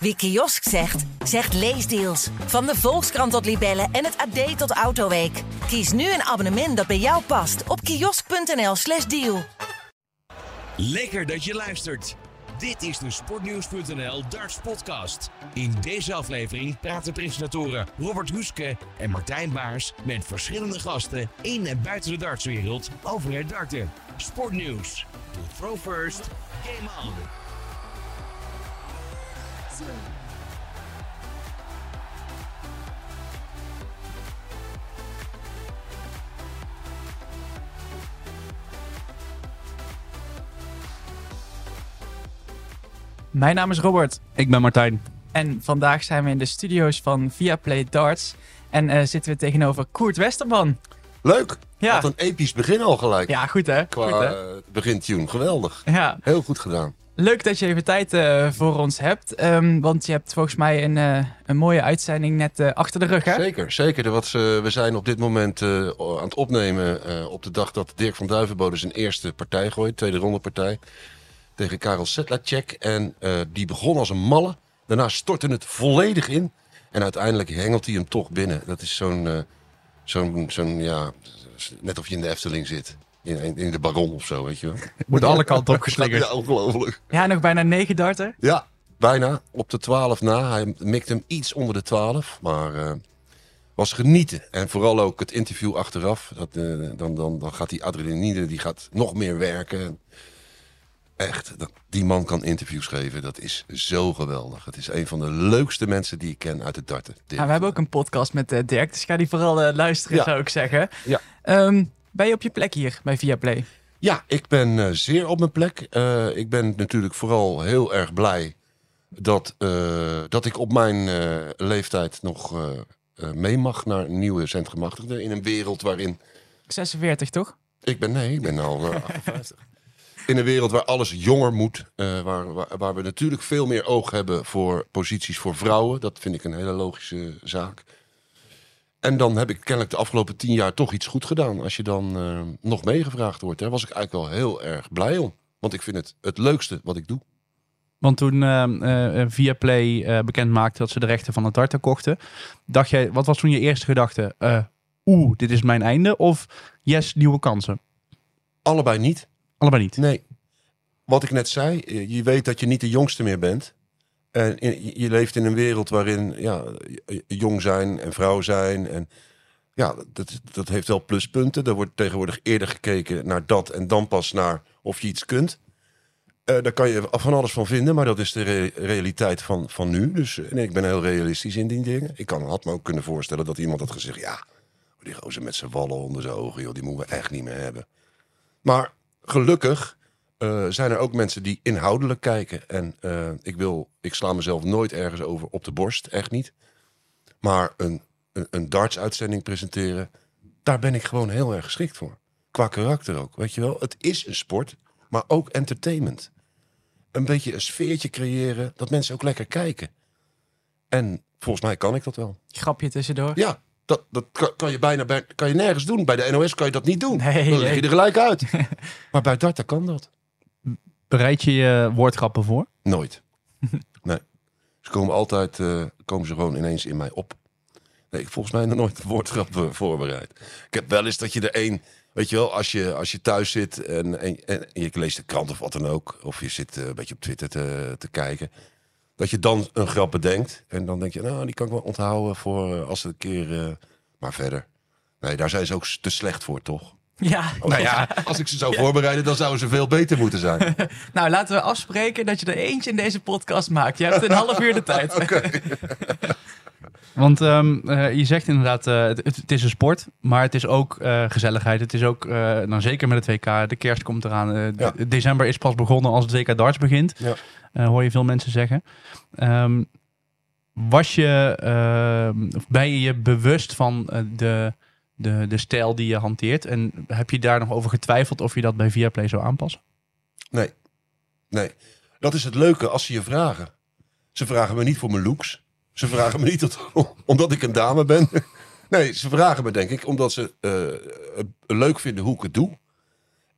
Wie kiosk zegt, zegt leesdeals. Van de Volkskrant tot Libellen en het AD tot Autoweek. Kies nu een abonnement dat bij jou past op kiosk.nl/slash deal. Lekker dat je luistert. Dit is de Sportnieuws.nl Darts Podcast. In deze aflevering praten presentatoren Robert Huske en Martijn Baars met verschillende gasten in en buiten de dartswereld over het darten. Sportnieuws. To throw first, game on. Mijn naam is Robert Ik ben Martijn. en vandaag zijn we in de studio's van Viaplay Darts. En eh, zitten we tegenover Koert Westerman. Leuk. Ja. Wat een episch begin al gelijk. Ja, goed hè? Qua Goed, hè? eh, begintune. Geweldig. Ja, Heel goed gedaan. Leuk dat je even tijd eh, voor ons hebt. Ehm, want je hebt volgens mij een, eh, een mooie uitzending net eh, achter de rug hè? Zeker, zeker. Wat we zijn op dit moment aan het opnemen op de dag dat Dirk van Duivenbode zijn eerste partij gooit. Tweede ronde partij. Tegen Karel Sedlacek. En die begon als een malle. Daarna stortte het volledig in. En uiteindelijk hengelt hij hem toch binnen. Dat is zo'n, zo'n, zo'n ja, net of je in de Efteling zit. In, in de baron of zo, weet je wel. Wordt alle kanten opgeslingerd. Ja, ongelooflijk. Ja, nog bijna negen darten. Ja, bijna. Op de 12 na. Hij mikt hem iets onder de 12. Maar eh, was genieten. En vooral ook het interview achteraf. Dat, eh, dan, dan, dan gaat die adrenaline die gaat nog meer werken. Echt, dat, die man kan interviews geven. Dat is zo geweldig. Het is een van de leukste mensen die ik ken uit het darten. Ja, we hebben ook een podcast met eh, Dirk, dus ga die vooral luisteren Ja. zou ik zeggen. Ja. Ehm, ben je op je plek hier bij Viaplay? Ja, ik ben eh, zeer op mijn plek. Eh, ik ben natuurlijk vooral heel erg blij dat, eh, dat ik op mijn leeftijd nog mee mag naar een nieuwe zendgemachtigde. In een wereld waarin. 46 toch? Ik ben, nee, ik ben al eh, 58. In een wereld waar alles jonger moet. waar, waar, waar we natuurlijk veel meer oog hebben voor posities voor vrouwen. Dat vind ik een hele logische zaak. En dan heb ik kennelijk de afgelopen tien jaar toch iets goed gedaan. Als je dan eh, nog meegevraagd wordt. Daar was ik eigenlijk wel heel erg blij om. Want ik vind het het leukste wat ik doe. Want toen eh, eh, Viaplay eh bekend maakte dat ze de rechten van het darten kochten, dacht jij, wat was toen je eerste gedachte? Eh, Oeh, dit is mijn einde? Of yes, nieuwe kansen? Allebei niet. Allebei niet. Nee. Wat ik net zei, je weet dat je niet de jongste meer bent. En je leeft in een wereld waarin ja, jong zijn en vrouw zijn. En ja, dat, dat heeft wel pluspunten. Er wordt tegenwoordig eerder gekeken naar dat en dan pas naar of je iets kunt. Eh, daar kan je van alles van vinden, maar dat is de re- realiteit van, van nu. Dus eh, ik ben heel realistisch in die dingen. Ik kan, had me ook kunnen voorstellen dat iemand had gezegd... ja, die gozer met zijn wallen onder zijn ogen, joh, die moeten we echt niet meer hebben. Maar gelukkig eh, zijn er ook mensen die inhoudelijk kijken. En eh, ik, wil, ik sla mezelf nooit ergens over op de borst, echt niet. Maar een, een, een darts-uitzending presenteren, daar ben ik gewoon heel erg geschikt voor. Qua karakter ook, weet je wel. Het is een sport, maar ook entertainment. Een beetje een sfeertje creëren, dat mensen ook lekker kijken. En volgens mij kan ik dat wel. Grapje tussendoor. Ja, dat, dat kan, kan je bijna bij, kan je nergens doen. Bij de NOS kan je dat niet doen. Nee, Dan lig je er gelijk uit. maar bij darten kan dat. Bereid je je woordgrappen voor? Nooit. nee. Ze komen altijd, eh, komen ze gewoon ineens in mij op. Nee, ik volgens mij nog nooit een woordgrap eh, voorbereid. Ik heb wel eens dat je er één, weet je wel, als je, als je thuis zit en, en, en je leest de krant of wat dan ook, of je zit eh, een beetje op Twitter te, te kijken, dat je dan een grap bedenkt en dan denk je, nou, die kan ik wel onthouden voor als het een keer, maar verder. Nee, daar zijn ze ook te slecht voor, toch? Ja. Nou ja, als ik ze zou voorbereiden, dan zouden ze veel beter moeten zijn. Nou, laten we afspreken dat je er eentje in deze podcast maakt. Je hebt een half uur de tijd. Want ehm, eh, je zegt inderdaad, eh, het, het is een sport, maar het is ook eh, gezelligheid. Het is ook, eh, nou zeker met het WK, de kerst komt eraan. Ja. December is pas begonnen als het WK darts begint. Ja. Eh, hoor je veel mensen zeggen. Ehm, was je, ehm, of ben je je bewust van de, de, de stijl die je hanteert? En heb je daar nog over getwijfeld of je dat bij Viaplay zou aanpassen? Nee. Nee. Dat is het leuke als ze je vragen. Ze vragen me niet voor mijn looks. Ze vragen me niet omdat ik een dame ben. Nee, ze vragen me denk ik omdat ze eh, leuk vinden hoe ik het doe.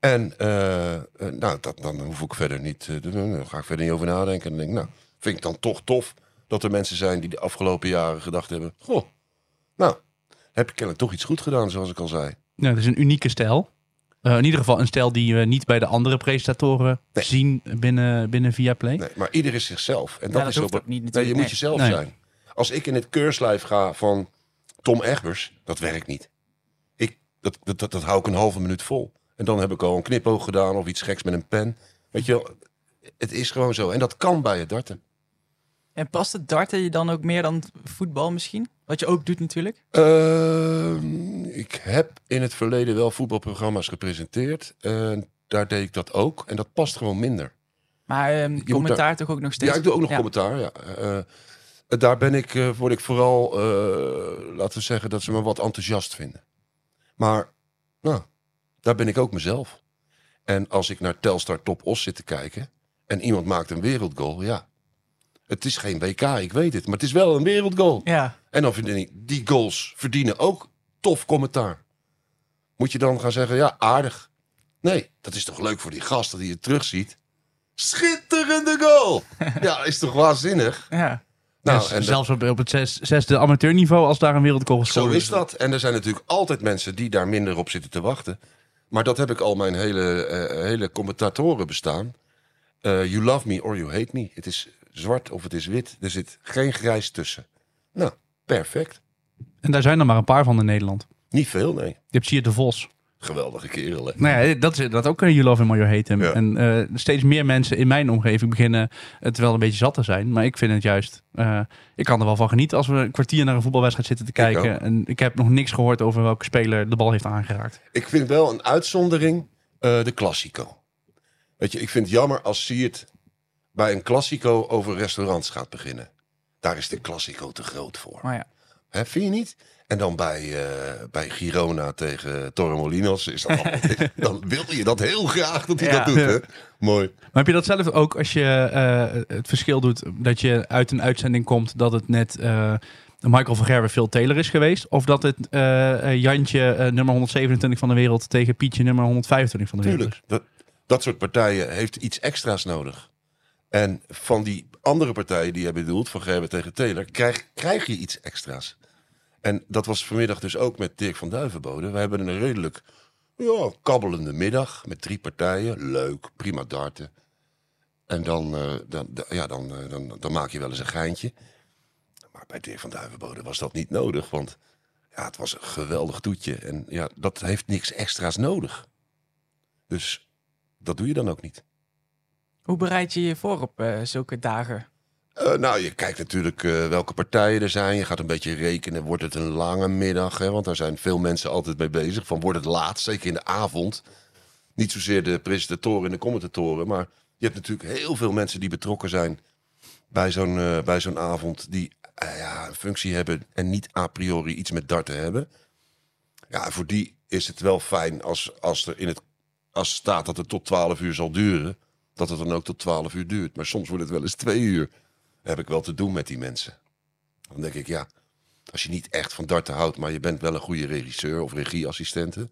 En eh, eh, nou, dat, dan hoef ik verder niet. Dan ga ik verder niet over nadenken. En denk nou, vind ik dan toch tof dat er mensen zijn die de afgelopen jaren gedacht hebben... Goh, nou, heb ik kennelijk toch iets goed gedaan, zoals ik al zei. Ja, het is een unieke stijl. Eh, in ieder geval een stijl die we niet bij de andere presentatoren Nee. zien binnen, binnen Viaplay. Nee, maar ieder is zichzelf. En dat dat is hoeft ook- niet Nee, je moet jezelf Nee. zijn. Als ik in het keurslijf ga van Tom Egbers, dat werkt niet. Ik, dat, dat, dat, dat hou ik een halve minuut vol. En dan heb ik al een knipoog gedaan of iets geks met een pen. Weet je wel, het is gewoon zo. En dat kan bij het darten. En past het darten je dan ook meer dan voetbal misschien? Wat je ook doet natuurlijk. Ehm, ik heb in het verleden wel voetbalprogramma's gepresenteerd. En daar deed ik dat ook. En dat past gewoon minder. Maar ehm, commentaar toch ook nog steeds? Ja, ik doe ook nog Ja. commentaar. Ja. Eh, eh, daar ben ik, eh, word ik vooral, laten we zeggen, dat ze me wat enthousiast vinden. Maar, nou, daar ben ik ook mezelf. En als ik naar Telstar Top Os zit te kijken en iemand maakt een wereldgoal, ja. Het is geen WK, ik weet het, maar het is wel een wereldgoal. Ja, En dan vind ik, die goals verdienen ook tof commentaar. Moet je dan gaan zeggen, ja, aardig. Nee, dat is toch leuk voor die gast dat hij het terugziet. Schitterende goal! ja, is toch waanzinnig? ja. Nou, Ja, en zelfs op, op het zes, zesde amateurniveau, als daar een wereldgoal zo gescoord is dat. En er zijn natuurlijk altijd mensen die daar minder op zitten te wachten. Maar dat heb ik al mijn hele, eh, hele commentatoren bestaan. Eh, you love me or you hate me. Het is zwart of het is wit. Er zit geen grijs tussen. Nou, perfect. En daar zijn er maar een paar van in Nederland. Niet veel, nee. Je hebt Siert de Vos. Geweldige kerel, hè. Nou ja, dat is dat ook een You Love Him or You Hate Him. Ja. En eh, steeds meer mensen in mijn omgeving beginnen het wel een beetje zat te zijn. Maar ik vind het juist... eh, ik kan er wel van genieten als we een kwartier naar een voetbalwedstrijd zitten te kijken. en ik heb nog niks gehoord over welke speler de bal heeft aangeraakt. Ik vind wel een uitzondering eh, de Classico. Weet je, ik vind het jammer als Siert bij een Classico over restaurants gaat beginnen. Daar is de Classico te groot voor. Maar ja. Hè, vind je niet? En dan bij, eh, bij Girona tegen Torremolinos is dat allemaal- dan wil je dat heel graag dat hij Ja. dat doet. Hè? Mooi. Maar heb je dat zelf ook als je eh, het verschil doet dat je uit een uitzending komt dat het net eh, Michael van Gerwen veel Taylor is geweest? Of dat het eh, eh, Jantje nummer 127 van de wereld tegen Pietje nummer 125 van de wereld Tuurlijk. Dat, dat soort partijen heeft iets extra's nodig. En van die andere partijen die je bedoelt, van Gerben tegen Taylor, krijg, krijg je iets extra's. En dat was vanmiddag dus ook met Dirk van Duivenbode. We hebben een redelijk ja, kabbelende middag met drie partijen. Leuk, prima darten. En dan, eh, dan- ja, dan, eh, dan, dan maak je wel eens een geintje. Maar bij Dirk van Duivenbode was dat niet nodig. Want ja, het was een geweldig toetje. En ja, dat heeft niks extra's nodig. Dus dat doe je dan ook niet. Hoe bereid je je voor op eh, zulke dagen? Eh, nou, je kijkt natuurlijk eh, welke partijen er zijn. Je gaat een beetje rekenen. Wordt het een lange middag? Hè? Want daar zijn veel mensen altijd mee bezig. Van wordt het laat, zeker in de avond. Niet zozeer de presentatoren en de commentatoren. Maar je hebt natuurlijk heel veel mensen die betrokken zijn bij zo'n avond. Die ja, een functie hebben en niet a priori iets met darten hebben. Ja, voor die is het wel fijn als, als er in het als staat dat het tot 12 uur zal duren. Dat het dan ook tot 12 uur duurt. Maar soms wordt het wel eens twee uur heb ik wel te doen met die mensen. Dan denk ik, ja, als je niet echt van darten houdt, maar je bent wel een goede regisseur of regieassistente,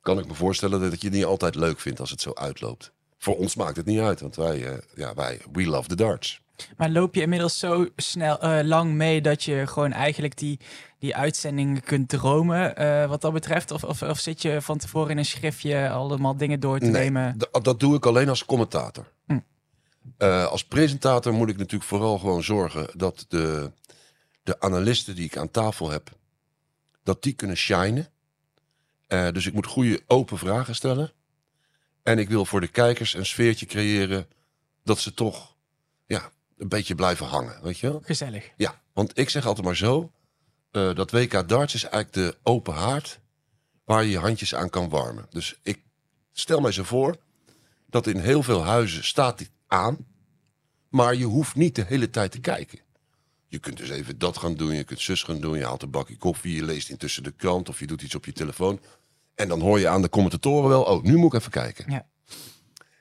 kan ik me voorstellen dat je het niet altijd leuk vindt als het zo uitloopt. Voor ons maakt het niet uit, want wij, eh, ja, wij, we love the darts. Maar loop je inmiddels zo snel eh, lang mee dat je gewoon eigenlijk die, die uitzendingen kunt dromen eh, wat dat betreft? Of, of, of zit je van tevoren in een schriftje allemaal dingen door te Nee, nemen? dat doe ik alleen als commentator. Hm. Eh, als presentator moet ik natuurlijk vooral gewoon zorgen dat de, de analisten die ik aan tafel heb, dat die kunnen shinen. Dus ik moet goede open vragen stellen. En ik wil voor de kijkers een sfeertje creëren dat ze toch ja, een beetje blijven hangen. Weet je wel? Gezellig. Ja, want ik zeg altijd maar zo: eh, dat WK darts is eigenlijk de open haard waar je je handjes aan kan warmen. Dus ik stel mij zo voor dat in heel veel huizen staat dit aan, maar je hoeft niet de hele tijd te kijken. Je kunt dus even dat gaan doen, je kunt zus gaan doen, je haalt een bakje koffie, je leest intussen de krant of je doet iets op je telefoon. En dan hoor je aan de commentatoren wel, oh, nu moet ik even kijken. Ja.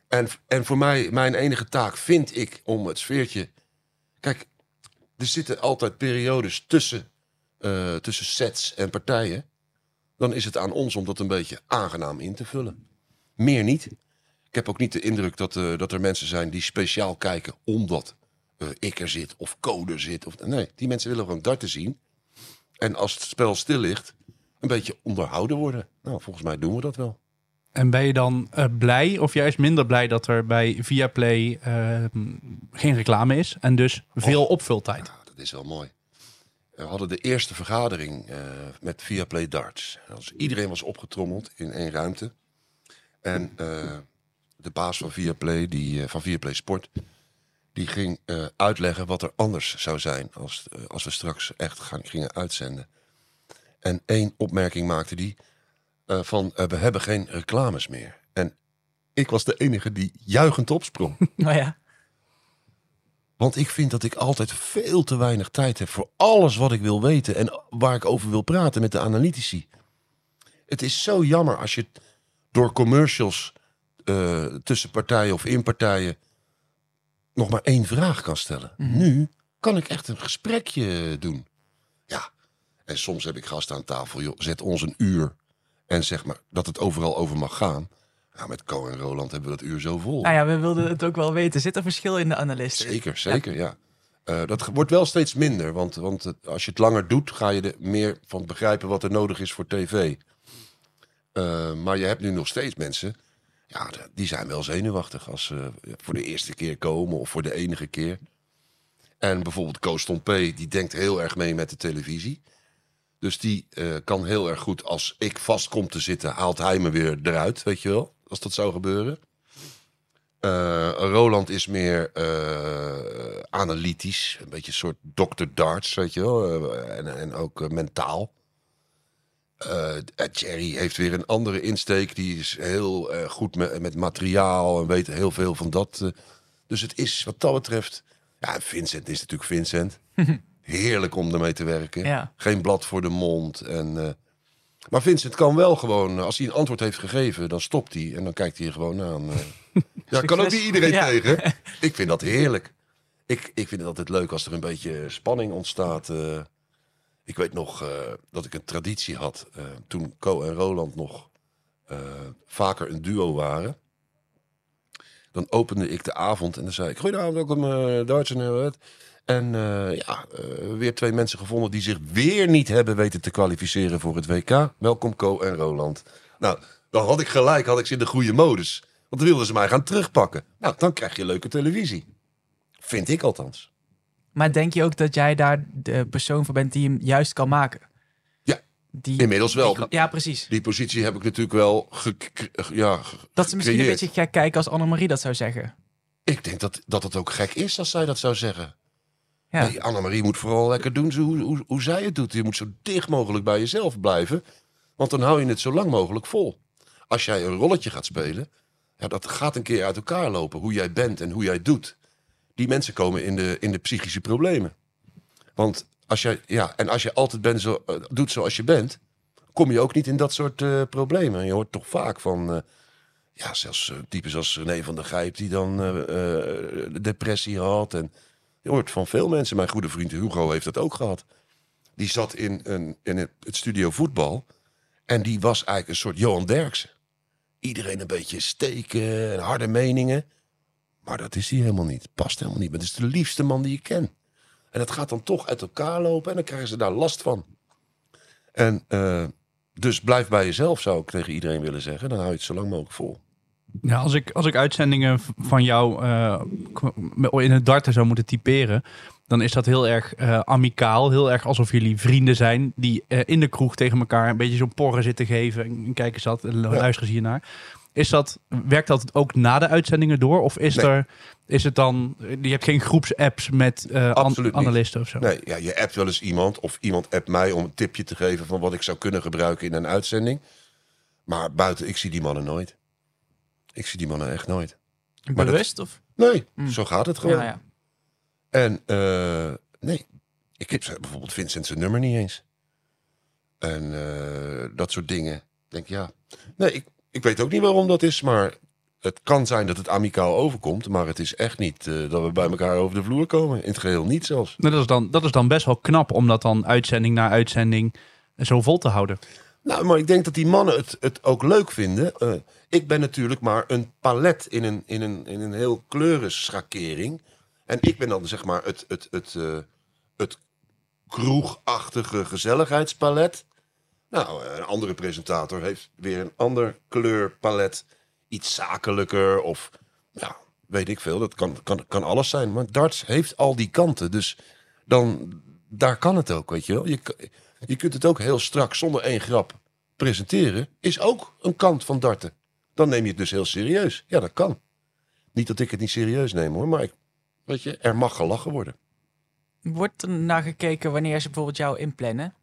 En, en voor mij, mijn enige taak vind ik om het sfeertje... Kijk, er zitten altijd periodes tussen, eh, tussen sets en partijen. Dan is het aan ons om dat een beetje aangenaam in te vullen. Meer niet. Ik heb ook niet de indruk dat, eh, dat er mensen zijn die speciaal kijken omdat eh, ik er zit of code zit. Of, nee, die mensen willen gewoon darten zien. En als het spel stil ligt, een beetje onderhouden worden. Nou, volgens mij doen we dat wel. En ben je dan eh, blij of juist minder blij dat er bij Viaplay eh, geen reclame is en dus veel opvultijd? Nou, dat is wel mooi. We hadden de eerste vergadering eh, met Viaplay Darts. Dus iedereen was opgetrommeld in één ruimte. En eh, de baas van Viaplay, die, van Viaplay Sport, die ging uitleggen wat er anders zou zijn als, als we straks echt gaan, gingen uitzenden. En één opmerking maakte die eh, van eh, we hebben geen reclames meer. En ik was de enige die juichend opsprong. Nou ja. Want ik vind dat ik altijd veel te weinig tijd heb voor alles wat ik wil weten en waar ik over wil praten met de analytici. Het is zo jammer als je door commercials eh, tussen partijen of in partijen nog maar één vraag kan stellen. Nu kan ik echt een gesprekje doen. Ja, en soms heb ik gasten aan tafel, joh, zet ons een uur en zeg maar dat het overal over mag gaan. Nou, met Co en Roland hebben we dat uur zo vol. Nou ja, we wilden het ook wel weten. Zit er verschil in de analisten? Zeker, zeker, ja. Eh, dat wordt wel steeds minder, want, want het- als je het langer doet, ga je er meer van begrijpen wat er nodig is voor tv. Eh, maar je hebt nu nog steeds mensen, ja, die zijn wel zenuwachtig als ze voor de eerste keer komen of voor de enige keer. En bijvoorbeeld Koos P, die denkt heel erg mee met de televisie. Dus die eh, kan heel erg goed, als ik vast kom te zitten, haalt hij me weer eruit, weet je wel, als dat zou gebeuren. Eh, Roland is meer eh, analytisch. Een beetje een soort Dr. Darts, weet je wel. en, en ook mentaal. Jerry heeft weer een andere insteek. Die is heel goed met, met materiaal en weet heel veel van dat. dus het is wat dat betreft... Ja, en Vincent is natuurlijk Vincent. Heerlijk om ermee te werken. Ja. Geen blad voor de mond. En, eh, maar Vincent kan wel gewoon, als hij een antwoord heeft gegeven, dan stopt hij en dan kijkt hij er gewoon aan. eh. ja, kan ook niet iedereen Ja. tegen. Ik vind dat heerlijk. Ik, ik vind het altijd leuk als er een beetje spanning ontstaat. eh. ik weet nog eh, dat ik een traditie had eh, toen Co en Roland nog eh, vaker een duo waren. Dan opende ik de avond en dan zei ik: Goedenavond, welkom uh, Duits en eh, ja, eh, weer twee mensen gevonden die zich weer niet hebben weten te kwalificeren voor het WK. Welkom Co en Roland. Nou, dan had ik gelijk, had ik ze in de goede modus. Want dan wilden ze mij gaan terugpakken. Nou, dan krijg je leuke televisie. Vind ik althans. Maar denk je ook dat jij daar de persoon voor bent die hem juist kan maken? Ja, Die, inmiddels wel. die- ja, precies. Die positie heb ik natuurlijk wel ge, ja, Dat ze misschien een beetje gek kijken als Annemarie dat zou zeggen. Ik denk dat, dat het ook gek is als zij dat zou zeggen. Ja. Nee, Annemarie moet vooral lekker doen hoe, hoe, hoe zij het doet. Je moet zo dicht mogelijk bij jezelf blijven. Want dan hou je het zo lang mogelijk vol. Als jij een rolletje gaat spelen, ja, dat gaat een keer uit elkaar lopen. Hoe jij bent en hoe jij doet. Die mensen komen in de, in de psychische problemen. Want als jij, ja, en als je altijd bent zo, eh, doet zoals je bent, kom je ook niet in dat soort eh, problemen. Je hoort toch vaak van, eh, ja, zelfs types als René van der Gijp, die dan depressie had. En je hoort van veel mensen. Mijn goede vriend Hugo heeft dat ook gehad. Die zat in, een, in het, studio voetbal. En die was eigenlijk een soort Johan Derksen. Iedereen een beetje steken en harde meningen. Maar dat is hij helemaal niet. Past helemaal niet. Maar het is de liefste man die je kent. En dat gaat dan toch uit elkaar lopen en dan krijgen ze daar last van. En eh, dus blijf bij jezelf, zou ik tegen iedereen willen zeggen. Dan hou je het zo lang mogelijk vol. Ja, als ik, als ik uitzendingen van jou eh, k- in het darten zou moeten typeren, dan is dat heel erg eh, amicaal. Heel erg alsof jullie vrienden zijn die eh, in de kroeg tegen elkaar een beetje zo'n porren zitten geven. En kijk eens dat, en luisteren ze hiernaar. Is dat, werkt dat ook na de uitzendingen door? Of is, Nee. er, is het dan, je hebt geen groepsapps met an- Absoluut niet. analisten of zo? Nee, ja, je appt wel eens iemand of iemand appt mij om een tipje te geven van wat ik zou kunnen gebruiken in een uitzending. Maar buiten, ik zie die mannen nooit. Ik zie die mannen echt nooit. Maar dat- Bewust? Of? Nee, zo gaat het gewoon. Ja, ja. En eh, nee, ik heb bijvoorbeeld Vincent zijn nummer niet eens. En eh, dat soort dingen. Ik denk ja, nee, ik, ik weet ook niet waarom dat is, maar het kan zijn dat het amicaal overkomt, maar het is echt niet eh, dat we bij elkaar over de vloer komen. In het geheel niet zelfs. Nou, Dat, is dan, dat is dan best wel knap om dat dan uitzending na uitzending zo vol te houden. Nou, maar ik denk dat die mannen het, het ook leuk vinden. Eh, ik ben natuurlijk maar een palet in een, in een, in een heel kleurenschakering. En ik ben dan zeg maar het, het, het, eh, het kroegachtige gezelligheidspalet. Nou, een andere presentator heeft weer een ander kleurpalet. Iets zakelijker of ja, weet ik veel. Dat kan, kan, kan alles zijn. Maar darts heeft al die kanten. Dus dan, daar kan het ook, weet je wel. Je, je kunt het ook heel strak, zonder één grap, presenteren. Is ook een kant van darten. Dan neem je het dus heel serieus. Ja, dat kan. Niet dat ik het niet serieus neem hoor, maar ik, weet je, er mag gelachen worden. Wordt er naar gekeken wanneer ze bijvoorbeeld jou inplannen?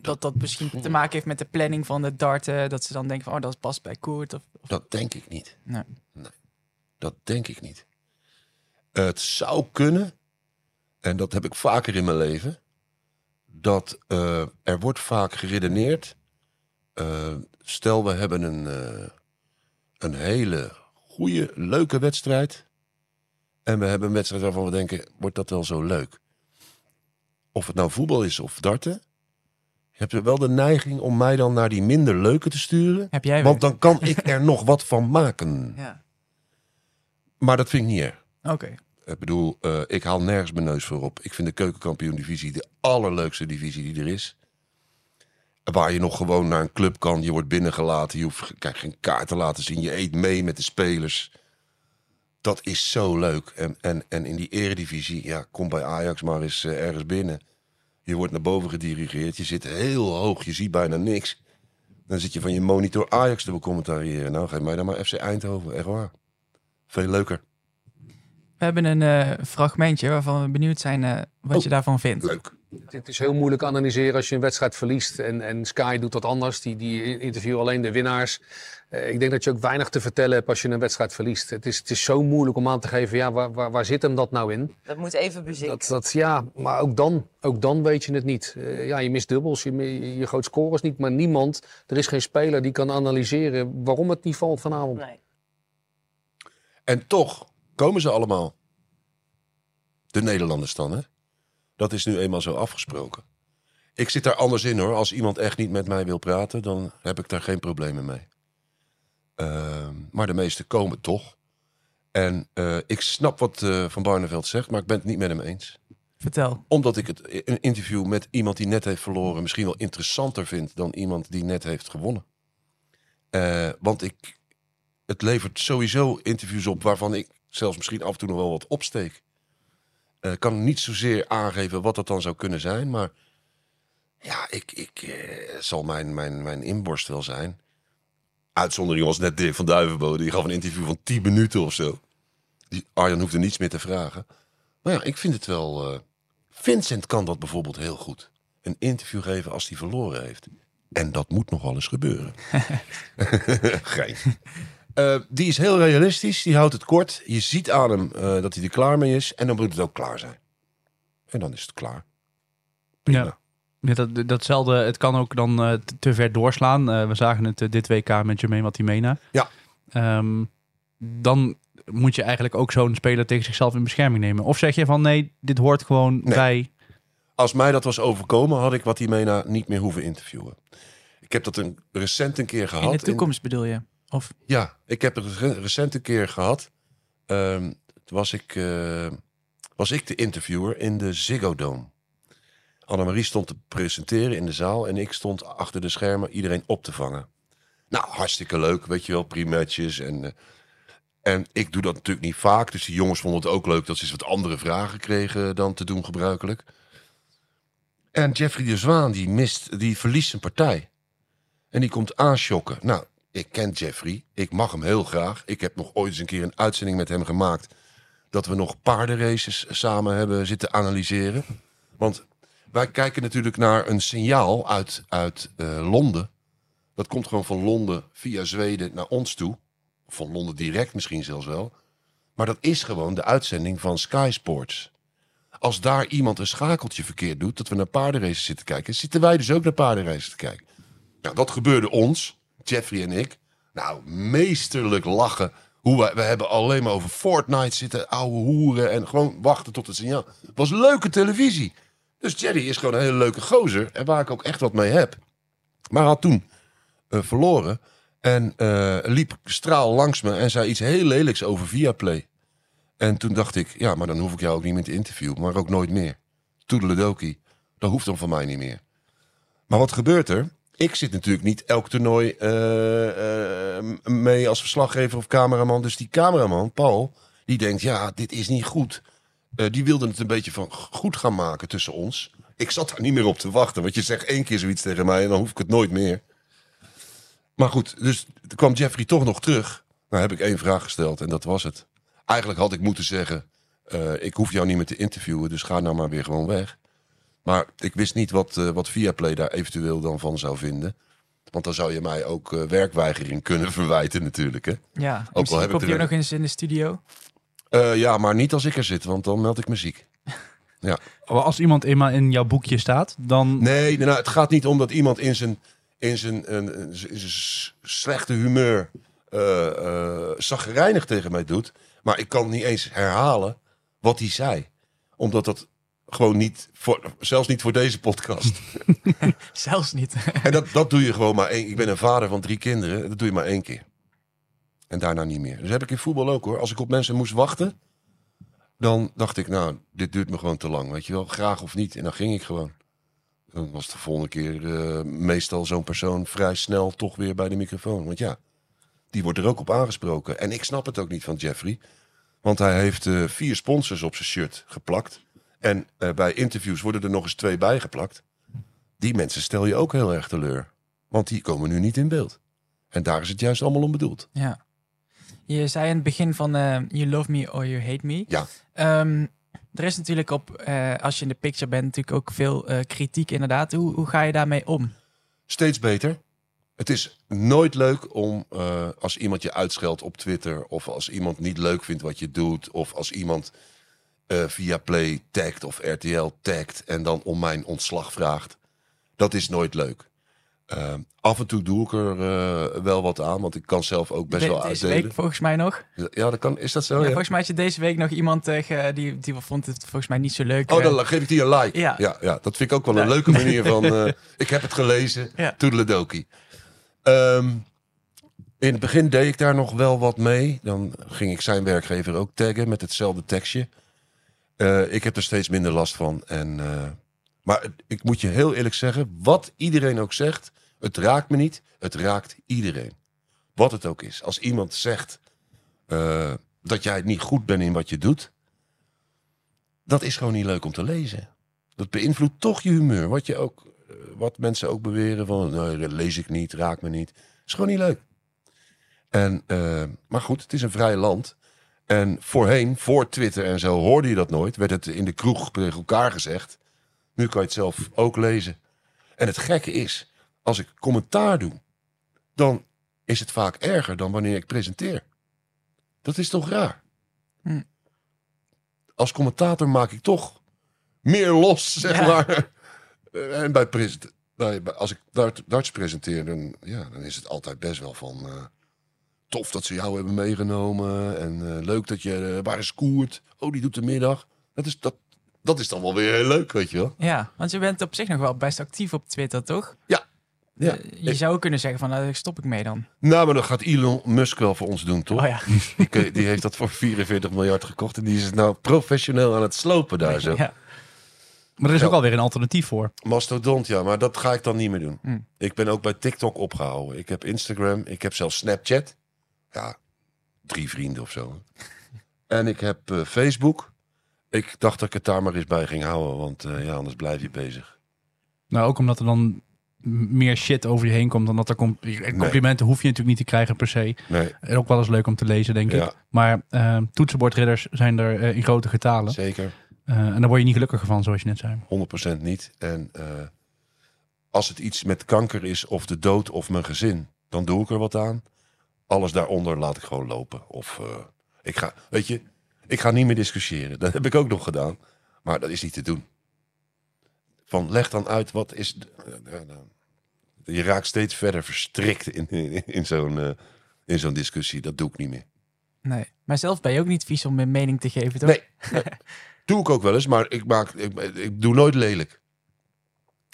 Dat dat misschien te maken heeft met de planning van de darten. Dat ze dan denken van, oh, dat past bij Koert. Of, of- Dat denk ik niet. Nee. Dat denk ik niet. Het zou kunnen, en dat heb ik vaker in mijn leven, dat eh, er wordt vaak geredeneerd. eh, stel, we hebben een, eh, een hele goede, leuke wedstrijd. En we hebben een wedstrijd waarvan we denken, wordt dat wel zo leuk? Of het nou voetbal is of darten. Je hebt wel de neiging om mij dan naar die minder leuke te sturen. Heb jij? Want dan kan ik er nog wat van maken. Ja, Maar dat vind ik niet erg. oké. Ik bedoel, eh, ik haal nergens mijn neus voor op. Ik vind de keukenkampioen-divisie de allerleukste divisie die er is. Waar je nog gewoon naar een club kan. Je wordt binnengelaten. Je hoeft kijk, geen kaart te laten zien. Je eet mee met de spelers. Dat is zo leuk. En, en, en in die eredivisie, ja, kom bij Ajax maar eens eh, ergens binnen. Je wordt naar boven gedirigeerd. Je zit heel hoog. Je ziet bijna niks. Dan zit je van je monitor Ajax te becommentariëren. Nou, geef mij dan maar FC Eindhoven. Echt waar. Veel leuker. We hebben een eh, fragmentje waarvan we benieuwd zijn eh, wat Oh. je daarvan vindt. Leuk. Het is heel moeilijk analyseren als je een wedstrijd verliest. En, en Sky doet dat anders. Die, die interviewen alleen de winnaars. Eh, ik denk dat je ook weinig te vertellen hebt als je een wedstrijd verliest. Het is, het is zo moeilijk om aan te geven, ja, waar, waar, waar zit hem dat nou in? Dat moet even bezinken. Dat, dat, ja, maar ook dan, ook dan weet je het niet. Eh, ja, je mist dubbels, je, je gooit scores niet. Maar niemand, er is geen speler die kan analyseren waarom het niet valt vanavond. Nee. En toch komen ze allemaal. De Nederlanders dan, hè? Dat is nu eenmaal zo afgesproken. Ik zit daar anders in hoor. Als iemand echt niet met mij wil praten, dan heb ik daar geen problemen mee. Ehm, maar de meesten komen toch. En eh, ik snap wat eh, Van Barneveld zegt, maar ik ben het niet met hem eens. Vertel. Omdat ik het een interview met iemand die net heeft verloren misschien wel interessanter vind dan iemand die net heeft gewonnen. Eh, want ik, het levert sowieso interviews op waarvan ik zelfs misschien af en toe nog wel wat opsteek. Eh, Ik kan niet zozeer aangeven wat dat dan zou kunnen zijn, maar ja, ik, ik eh, zal mijn, mijn, mijn inborst wel zijn. Uitzondering was net Dirk van Duivenbode, die gaf een interview van 10 minuten of zo. Die, Arjan hoefde niets meer te vragen. Maar ja, ik vind het wel. eh, Vincent kan dat bijvoorbeeld heel goed. Een interview geven als hij verloren heeft. En dat moet nog wel eens gebeuren. Gein. Eh, die is heel realistisch, die houdt het kort. Je ziet aan hem eh, dat hij er klaar mee is. En dan moet het ook klaar zijn. En dan is het klaar. Prima. Ja. Ja, dat, datzelfde, het kan ook dan eh, te- te ver doorslaan. Eh, we zagen het eh, dit WK met Jermaine Watimena. Ja. Ehm, dan moet je eigenlijk ook zo'n speler tegen zichzelf in bescherming nemen. Of zeg je van nee, dit hoort gewoon Nee. bij... Als mij dat was overkomen, had ik wat Mena niet meer hoeven interviewen. Ik heb dat een, recent een keer gehad. In de toekomst bedoel je? Ja, ik heb het re- recent een keer gehad. Ehm, was ik, eh, was ik de interviewer in de Ziggo Dome. Annemarie stond te presenteren in de zaal en ik stond achter de schermen iedereen op te vangen. Nou, hartstikke leuk, weet je wel, primatjes en... eh, en ik doe dat natuurlijk niet vaak, dus die jongens vonden het ook leuk dat ze eens wat andere vragen kregen dan te doen gebruikelijk. En Jeffrey de Zwaan, die mist, die verliest zijn partij. En die komt aanschokken. Nou, ik ken Jeffrey. Ik mag hem heel graag. Ik heb nog ooit eens een keer een uitzending met hem gemaakt. Dat we nog paardenraces samen hebben zitten analyseren. Want wij kijken natuurlijk naar een signaal uit, uit eh, Londen. Dat komt gewoon van Londen via Zweden naar ons toe. Van Londen direct misschien zelfs wel. Maar dat is gewoon de uitzending van Sky Sports. Als daar iemand een schakeltje verkeerd doet, dat we naar paardenraces zitten kijken, zitten wij dus ook naar paardenraces te kijken. Nou, dat gebeurde ons, Jeffrey en ik. Nou, meesterlijk lachen. Hoe wij, we hebben alleen maar over Fortnite zitten, ouwe hoeren en gewoon wachten tot het signaal. Was leuke televisie. Dus Jerry is gewoon een hele leuke gozer en waar ik ook echt wat mee heb. Maar had toen eh, verloren en eh, liep straal langs me en zei iets heel lelijks over Viaplay. En toen dacht ik, ja, maar dan hoef ik jou ook niet meer te interviewen. Maar ook nooit meer. Toedeledokie. Dat hoeft dan van mij niet meer. Maar wat gebeurt er? Ik zit natuurlijk niet elk toernooi eh, eh, mee als verslaggever of cameraman. Dus die cameraman, Paul, die denkt, ja, dit is niet goed. Eh, die wilde het een beetje van goed gaan maken tussen ons. Ik zat daar niet meer op te wachten. Want je zegt één keer zoiets tegen mij en dan hoef ik het nooit meer. Maar goed, dus kwam Jeffrey toch nog terug. Nou heb ik één vraag gesteld en dat was het. Eigenlijk had ik moeten zeggen, ik hoef jou niet meer te interviewen, dus ga nou maar weer gewoon weg. Maar ik wist niet wat, eh wat Viaplay daar eventueel dan van zou vinden. Want dan zou je mij ook eh, werkweigering kunnen verwijten natuurlijk. Hè? Ja, al misschien heb ik er- ook nog eens in de studio. Eh, ja, maar niet als ik er zit, want dan meld ik me ziek. Maar Als iemand eenmaal in jouw boekje staat, dan... Nee, nou, het gaat niet om dat iemand in zijn, in zijn, een- een- in zijn s- slechte humeur eh eh, zagrijnig tegen mij doet. Maar ik kan niet eens herhalen wat hij zei. Omdat dat gewoon niet, voor, zelfs niet voor deze podcast. Zelfs niet. en dat, dat doe je gewoon maar één. Ik ben een vader van drie kinderen. Dat doe je maar één keer. En daarna niet meer. Dus heb ik in voetbal ook hoor. Als ik op mensen moest wachten, dan dacht ik, nou, dit duurt me gewoon te lang. Weet je wel, graag of niet. En dan ging ik gewoon. Dan was de volgende keer eh, meestal zo'n persoon vrij snel toch weer bij de microfoon. Want ja, die wordt er ook op aangesproken. En ik snap het ook niet van Jeffrey. Want hij heeft eh, vier sponsors op zijn shirt geplakt. En eh, bij interviews worden er nog eens twee bijgeplakt. Die mensen stel je ook heel erg teleur. Want die komen nu niet in beeld. En daar is het juist allemaal om bedoeld. Ja. Je zei in het begin van eh, You Love Me or You Hate Me. Ja. Ehm, er is natuurlijk op, eh, als je in de picture bent, natuurlijk ook veel kritiek inderdaad. Hoe, hoe ga je daarmee om? Steeds beter. Het is nooit leuk om als iemand je uitscheldt op Twitter. Of als iemand niet leuk vindt wat je doet. Of als iemand eh, via Play tagt of RTL tagt. En dan om mijn ontslag vraagt. Dat is nooit leuk. Eh, af en toe doe ik er eh, wel wat aan. Want ik kan zelf ook best De- wel deze uitdelen. week volgens mij nog. Ja, dat kan, is dat zo? ja, ja? Volgens mij had je deze week nog iemand tegen die, die vond het volgens mij niet zo leuk. Oh, dan geef ik die een like. Ja. Ja, ja, dat vind ik ook wel een leuke manier van... ik heb het gelezen, Ja. toedeledokie. Ehm in het begin deed ik daar nog wel wat mee. Dan ging ik zijn werkgever ook taggen met hetzelfde tekstje. Eh, ik heb er steeds minder last van. En, eh, maar ik moet je heel eerlijk zeggen, wat iedereen ook zegt... het raakt me niet, het raakt iedereen. Wat het ook is. Als iemand zegt eh, dat jij niet goed bent in wat je doet... dat is gewoon niet leuk om te lezen. Dat beïnvloedt toch je humeur. Wat, je ook, wat mensen ook beweren van, lees ik niet, raakt me niet. is gewoon niet leuk. En, maar goed, het is een vrij land. En voorheen, voor Twitter en zo, hoorde je dat nooit. Werd het in de kroeg tegen elkaar gezegd. Nu kan je het zelf ook lezen. En het gekke is, als ik commentaar doe, dan is het vaak erger dan wanneer ik presenteer. Dat is toch raar? Hm. Als commentator maak ik toch meer los, zeg Ja. maar. Eh, En bij present, als ik dart, darts presenteer, dan, ja, dan is het altijd best wel van... eh, tof dat ze jou hebben meegenomen. En eh, leuk dat je... eh, waar is Koert? Oh, die doet de middag. Dat is, dat, dat is dan wel weer heel leuk, weet je wel. Ja, want je bent op zich nog wel best actief op Twitter, toch? Ja. Ja. Eh, je zou kunnen zeggen van, nou, daar stop ik mee dan. Nou, maar dat gaat Elon Musk wel voor ons doen, toch? Oh ja. Die, die heeft dat voor 44 miljard gekocht. En die is het nou professioneel aan het slopen daar zo. ja. Maar er is Ja. ook alweer een alternatief voor. Mastodont, ja, maar dat ga ik dan niet meer doen. Hm. Ik ben ook bij TikTok opgehouden. Ik heb Instagram, ik heb zelfs Snapchat. Ja, drie vrienden of zo. en ik heb eh, Facebook. Ik dacht dat ik het daar maar eens bij ging houden, want eh, ja, anders blijf je bezig. Nou, ook omdat er dan meer shit over je heen komt dan dat er com- complimenten hoef je natuurlijk niet te krijgen per se. Nee, En ook wel eens leuk om te lezen, denk Ja. ik. Maar eh, toetsenbordridders zijn er eh, in grote getalen. zeker. Eh, en daar word je niet gelukkiger van, zoals je net zei. 100% niet. En eh, als het iets met kanker is, of de dood, of mijn gezin, dan doe ik er wat aan. Alles daaronder laat ik gewoon lopen. Of eh, ik ga, weet je, ik ga niet meer discussiëren. Dat heb ik ook nog gedaan. Maar dat is niet te doen. Van leg dan uit wat is. eh, eh, je raakt steeds verder verstrikt in, in, in zo'n in zo'n discussie. Dat doe ik niet meer. Nee. Maar zelf ben je ook niet vies om een mening te geven, toch? Nee, nee. doe ik ook wel eens, maar ik, maak, ik, ik doe nooit lelijk.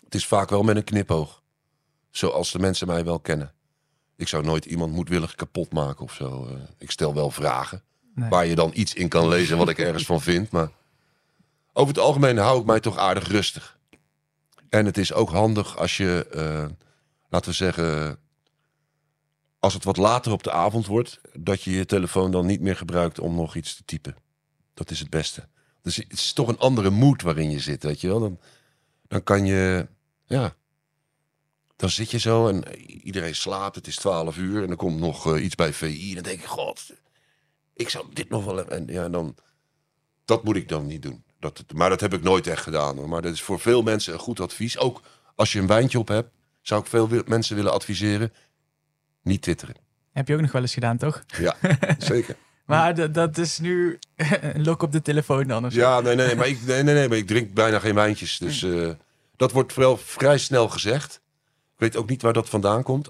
Het is vaak wel met een knipoog. Zoals de mensen mij wel kennen. Ik zou nooit iemand moedwillig kapot maken of zo. eh. Ik stel wel vragen. Nee. waar je dan iets in kan lezen wat ik ergens van vind. Maar over het algemeen hou ik mij toch aardig rustig. En het is ook handig als je, eh, laten we zeggen, als het wat later op de avond wordt, dat je je telefoon dan niet meer gebruikt om nog iets te typen. Dat is het beste. Dus het is toch een andere mood waarin je zit, weet je wel. Dan, dan kan je, ja, dan zit je zo en iedereen slaapt. Het is 12 uur en er komt nog eh, iets bij VI. En dan denk ik, god, ik zou dit nog wel... En ja, dan, dat moet ik dan niet doen. Dat, maar dat heb ik nooit echt gedaan. Hoor. Maar dat is voor veel mensen een goed advies. Ook als je een wijntje op hebt, zou ik veel mensen willen adviseren. Niet twitteren. Heb je ook nog wel eens gedaan, toch? Ja, zeker. Maar dat is nu een lok op de telefoon dan. Of zo. Ja, nee, nee, maar ik, nee, nee, nee, maar ik drink bijna geen wijntjes. Dus eh, dat wordt wel vrij snel gezegd. Ik weet ook niet waar dat vandaan komt.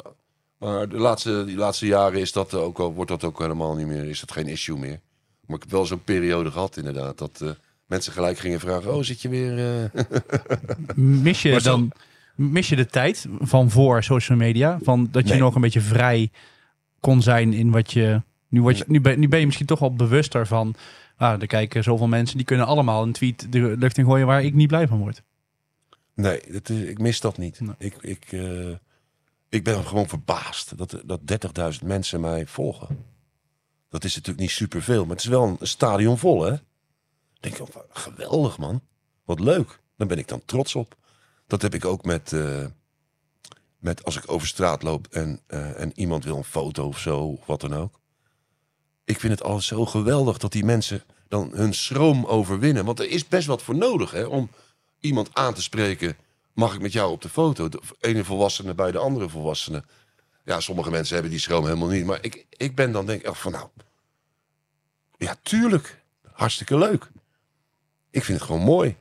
Maar de laatste, die laatste jaren is dat ook al, wordt dat ook helemaal niet meer. Is dat geen issue meer. Maar ik heb wel zo'n periode gehad, inderdaad. Dat eh, mensen gelijk gingen vragen: Oh, zit je weer. eh?" Mis je zo- dan mis je de tijd van voor social media? Van dat je Nee. nog een beetje vrij kon zijn in wat je. Nu, word je, nu, ben, nu ben je misschien toch wel bewuster van. Ah, er kijken zoveel mensen die kunnen allemaal een tweet de lucht in gooien waar ik niet blij van word. Nee, dat is- ik mis dat niet. Nee. Ik, ik, eh, ik ben gewoon verbaasd dat, dat 30.000 mensen mij volgen. Dat is natuurlijk niet superveel, maar het is wel een stadion vol, hè? denk ik, oh, geweldig man. Wat leuk. Daar ben ik dan trots op. Dat heb ik ook met, eh, met als ik over straat loop en, eh, en iemand wil een foto of zo, of wat dan ook. Ik vind het altijd zo geweldig dat die mensen dan hun schroom overwinnen. Want er is best wat voor nodig hè, om iemand aan te spreken. Mag ik met jou op de foto? De ene volwassene bij de andere volwassene. Ja, sommige mensen hebben die schroom helemaal niet. Maar ik, ik ben dan denk ik van nou... Ja, tuurlijk. Hartstikke leuk. Ik vind het gewoon mooi.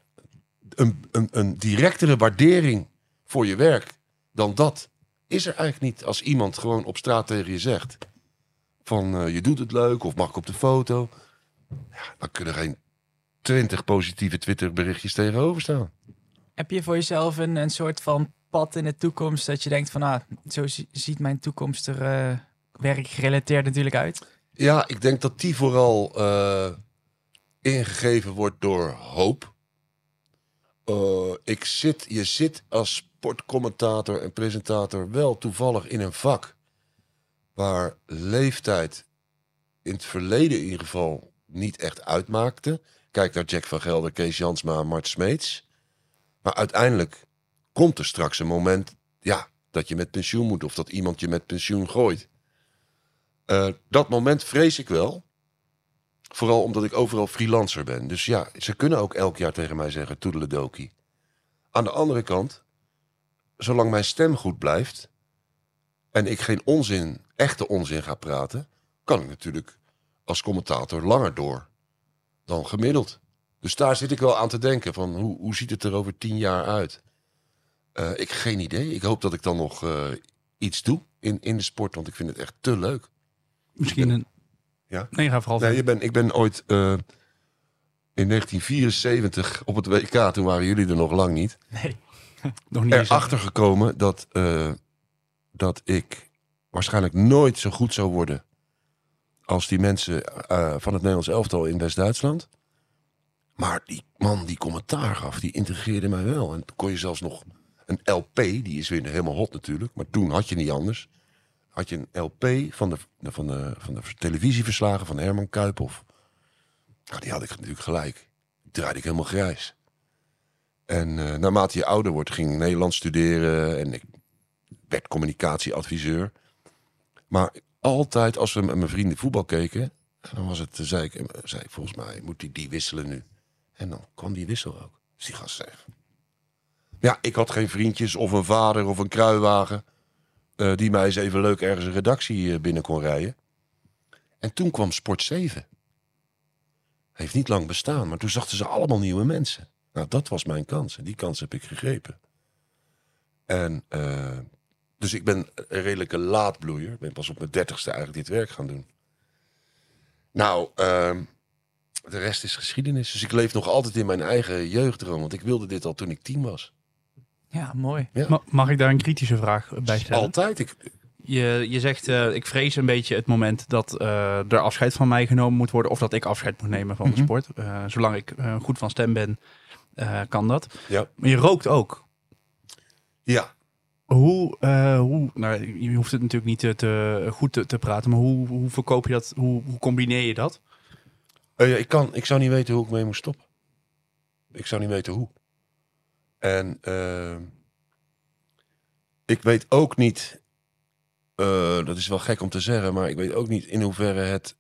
Een, een, een directere waardering voor je werk dan dat is er eigenlijk niet. Als iemand gewoon op straat tegen je zegt van eh, je doet het leuk of mag ik op de foto. Ja, dan kunnen geen twintig positieve Twitter berichtjes tegenover staan. Heb je voor jezelf een, een soort van pad in de toekomst dat je denkt van, ah, zo zi- ziet mijn toekomst er eh, werkgerelateerd natuurlijk uit? Ja, ik denk dat die vooral eh, ingegeven wordt door hoop. Eh, ik zit, je zit als sportcommentator en presentator wel toevallig in een vak waar leeftijd in het verleden in ieder geval niet echt uitmaakte. Kijk naar Jack van Gelder, Kees Jansma, Mart Smeets. Maar uiteindelijk komt er straks een moment ja, dat je met pensioen moet of dat iemand je met pensioen gooit. Eh, dat moment vrees ik wel. Vooral omdat ik overal freelancer ben. Dus ja, ze kunnen ook elk jaar tegen mij zeggen: toedeledokie. Aan de andere kant, zolang mijn stem goed blijft. en ik geen onzin, echte onzin ga praten. kan ik natuurlijk als commentator langer door dan gemiddeld. Dus daar zit ik wel aan te denken: van hoe, hoe ziet het er over tien jaar uit? Eh, ik geen idee. Ik hoop dat ik dan nog eh, iets doe in, in de sport, want ik vind het echt te leuk. Misschien een. Ja? Nee, ga vooral. Nee, je ben, ik ben ooit eh, in 1974 op het WK, toen waren jullie er nog lang niet, Nee. nog niet erachter gekomen dat, eh, dat ik waarschijnlijk nooit zo goed zou worden als die mensen eh, van het Nederlands elftal in West-Duitsland. Maar die man die commentaar gaf, die integreerde mij wel. En kon je zelfs nog een LP, die is weer helemaal hot natuurlijk, maar toen had je niet anders. Had je een LP van de, van de, van de televisieverslagen van Herman Kuiphoff. Nou, die had ik natuurlijk gelijk. Die draaide ik helemaal grijs. En eh, naarmate je ouder wordt, ging ik Nederlands studeren en ik werd communicatieadviseur. Maar altijd als we met mijn vrienden voetbal keken, dan was het, zei ik, eh, zei volgens mij moet die, die wisselen nu. En dan kwam die wissel ook. Dus die gast zei, ja, ik had geen vriendjes of een vader of een kruiwagen eh, die mij eens even leuk ergens een redactie eh, binnen kon rijden. En toen kwam Sport 7. Heeft niet lang bestaan, maar toen zachten ze allemaal nieuwe mensen. Nou, dat was mijn kans en die kans heb ik gegrepen. En eh, dus ik ben een redelijke laadbloeier. Ik ben pas op mijn dertigste eigenlijk dit werk gaan doen. Nou, ehm, de rest is geschiedenis. Dus ik leef nog altijd in mijn eigen jeugddroom. Want ik wilde dit al toen ik tien was. Ja, mooi. Ma- Mag ik daar een kritische vraag bij stellen? Altijd. Ik, je, je zegt, eh, ik vrees een beetje het moment dat eh, er afscheid van mij genomen moet worden. Of dat ik afscheid moet nemen van de Mhm. sport. Eh, zolang ik eh, goed van stem ben, eh, kan dat. Ja. Maar je rookt ook. Ja. Hoe, eh, hoe nou, je hoeft het natuurlijk niet te, te- goed te, te praten, maar hoe, hoe verkoop je dat? Hoe, hoe combineer je dat? Eh, ik, kan, ik zou niet weten hoe ik mee moet stoppen. Ik zou niet weten hoe. En eh, ik weet ook niet, eh, dat is wel gek om te zeggen, maar ik weet ook niet in hoeverre het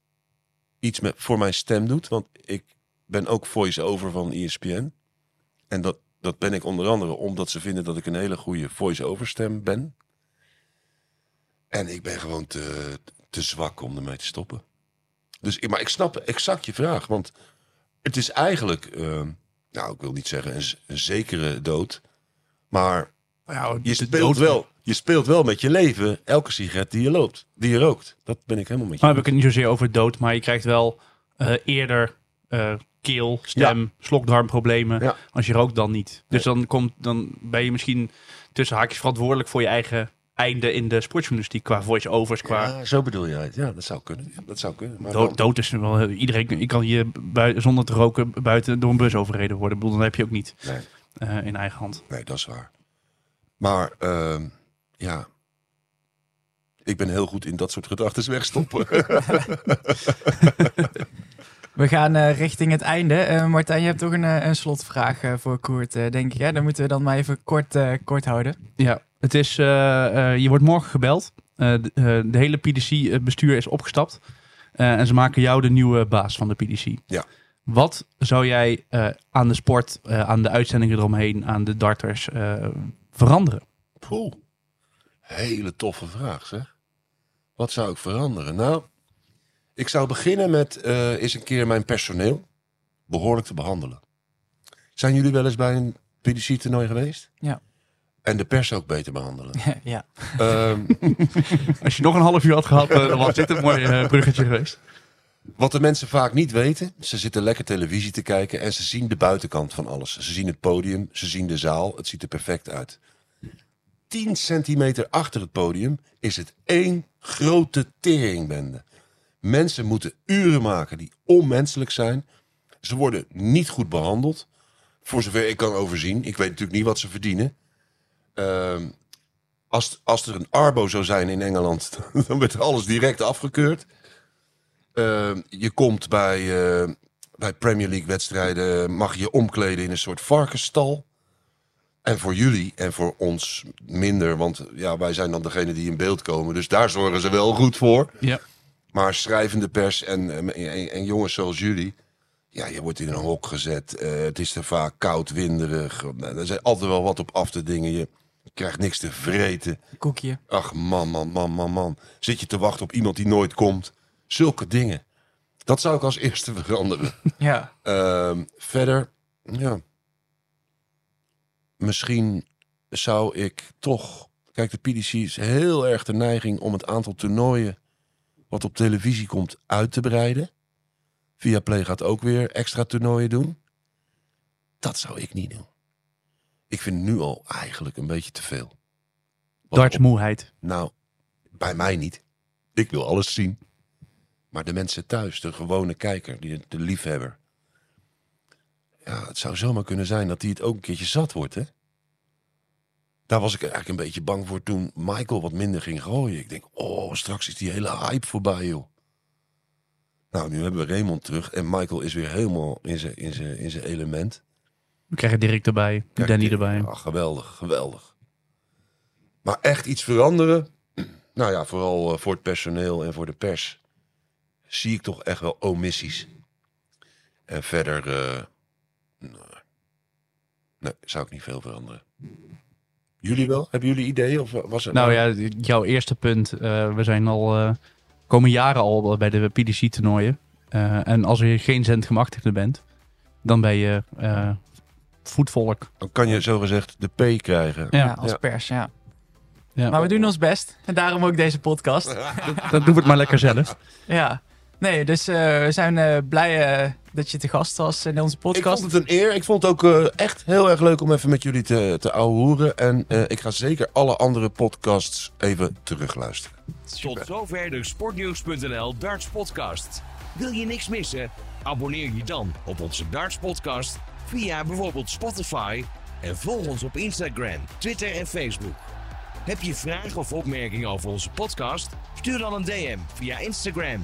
iets met, voor mijn stem doet. Want ik ben ook voice-over van ESPN. En dat, dat ben ik onder andere omdat ze vinden dat ik een hele goede voice-over stem ben. En ik ben gewoon te, te zwak om ermee te stoppen. Dus, ik- maar ik snap exact je vraag. Want het is eigenlijk, eh, nou, ik wil niet zeggen een, zekere dood. Maar Nou, je speelt, dood- wel, je speelt wel met je leven elke sigaret die je loopt, die je rookt. Dat ben ik helemaal met je. Nou heb ik het niet zozeer over dood, maar je krijgt wel eh, eerder eh, keel, stem, slokdarmproblemen. Ja. Als je rookt dan niet. Dus dan, komt, dan ben je misschien tussen haakjes verantwoordelijk voor je eigen einde in de sportjournalistiek. Qua voice-overs, qua Ja, zo bedoel je het. Ja, dat zou kunnen. Ja, dat zou kunnen. Maar dood, dan- dood is wel... Iedereen je kan hier bui- zonder te roken buiten door een bus overreden worden. Ik bedoel, dan heb je ook niet Nee, eh, in eigen hand. nee, dat is waar. Maar ehm, ja, ik ben heel goed in dat soort gedachten wegstoppen. We gaan eh, richting het einde. Eh, Martijn, je hebt toch een, eh, een slotvraag voor Koert, denk ik. Hè? Dan moeten we dan maar even kort, eh, kort houden. Ja, het is, eh, eh, je wordt morgen gebeld. Eh, de, de hele PDC-bestuur is opgestapt. Eh, en ze maken jou de nieuwe baas van de PDC. Ja. Wat zou jij eh, aan de sport, eh, aan de uitzendingen eromheen, aan de darters eh, veranderen? Poeh, hele toffe vraag zeg. Wat zou ik veranderen? Nou, ik zou beginnen met eh eens een keer mijn personeel behoorlijk te behandelen. Zijn jullie wel eens bij een PDC-toernooi geweest? Ja. En de pers ook beter behandelen. ja. Ehm, Als je nog een half uur had gehad, eh, dan was dit een mooi eh, bruggetje geweest. wat de mensen vaak niet weten, ze zitten lekker televisie te kijken en ze zien de buitenkant van alles. Ze zien het podium, ze zien de zaal, het ziet er perfect uit. 10 centimeter achter het podium is het één grote teringbende. Mensen moeten uren maken die onmenselijk zijn. Ze worden niet goed behandeld. Voor zover ik kan overzien. Ik weet natuurlijk niet wat ze verdienen. Ehm, als, als er een Arbo zou zijn in Engeland, dan werd alles direct afgekeurd. Ehm, je komt bij, eh, bij Premier League wedstrijden, mag je omkleden in een soort varkensstal. En voor jullie en voor ons minder, want ja, wij zijn dan degene die in beeld komen. Dus daar zorgen ze wel goed voor. Ja. Maar schrijvende pers en, en, en- en jongens zoals jullie, ja, je wordt in een hok gezet. Eh, het is er vaak koud, winderig. Er zijn altijd wel wat op af te dingen. Je krijgt niks te vreten. Koekje. Ach man, man, man, man, man. Zit je te wachten op iemand die nooit komt? Zulke dingen. Dat zou ik als eerste veranderen. Ja. Ehm, verder, ja. Misschien zou ik toch. Kijk, de PDC is heel erg de neiging om het aantal toernooien. Wat op televisie komt uit te breiden. Via Play gaat ook weer extra toernooien doen. Dat zou ik niet doen. Ik vind nu al eigenlijk een beetje te veel. Op- Dartsmoeheid. nou, bij mij niet. Ik wil alles zien. Maar de mensen thuis, de gewone kijker, die, de liefhebber. Ja, het zou zomaar kunnen zijn dat hij het ook een keertje zat wordt, hè? Daar was ik eigenlijk een beetje bang voor toen Michael wat minder ging gooien. Ik denk, oh, straks is die hele hype voorbij, joh. Nou, nu hebben we Raymond terug en Michael is weer helemaal in zijn, in zijn, in zijn element. We krijgen Dirk erbij, Danny erbij. geweldig, geweldig. Maar echt iets veranderen. Nou ja, vooral eh, voor het personeel en voor de pers. Zie ik toch echt wel omissies. En verder. eh, nee, zou ik niet veel veranderen. Jullie wel? Hebben jullie ideeën? Of was het Nou ja, jouw eerste punt. eh, we zijn al, eh, komen jaren al bij de PDC-toernooien. Eh, en als je geen zendgemachtigde bent, dan ben je eh, voetvolk. Dan kan je zogezegd de P krijgen. Ja. Ja, als Ja. pers, ja. Ja. Maar we doen ons best. En daarom ook deze podcast. Dat doen we het maar lekker zelf. Ja. Nee, dus eh, we zijn eh, blij eh, dat je te gast was in onze Ik podcast. vond het een eer. Ik vond het ook eh, echt heel erg leuk om even met jullie te, te ouwehoeren. En eh, ik ga zeker alle andere podcasts even terugluisteren. Tot zover de sportnieuws.nl darts podcast. Wil je niks missen? Abonneer je dan op onze darts podcast via bijvoorbeeld Spotify en volg ons op Instagram, Twitter en Facebook. Heb je vragen of opmerkingen over onze podcast? Stuur dan een DM via Instagram.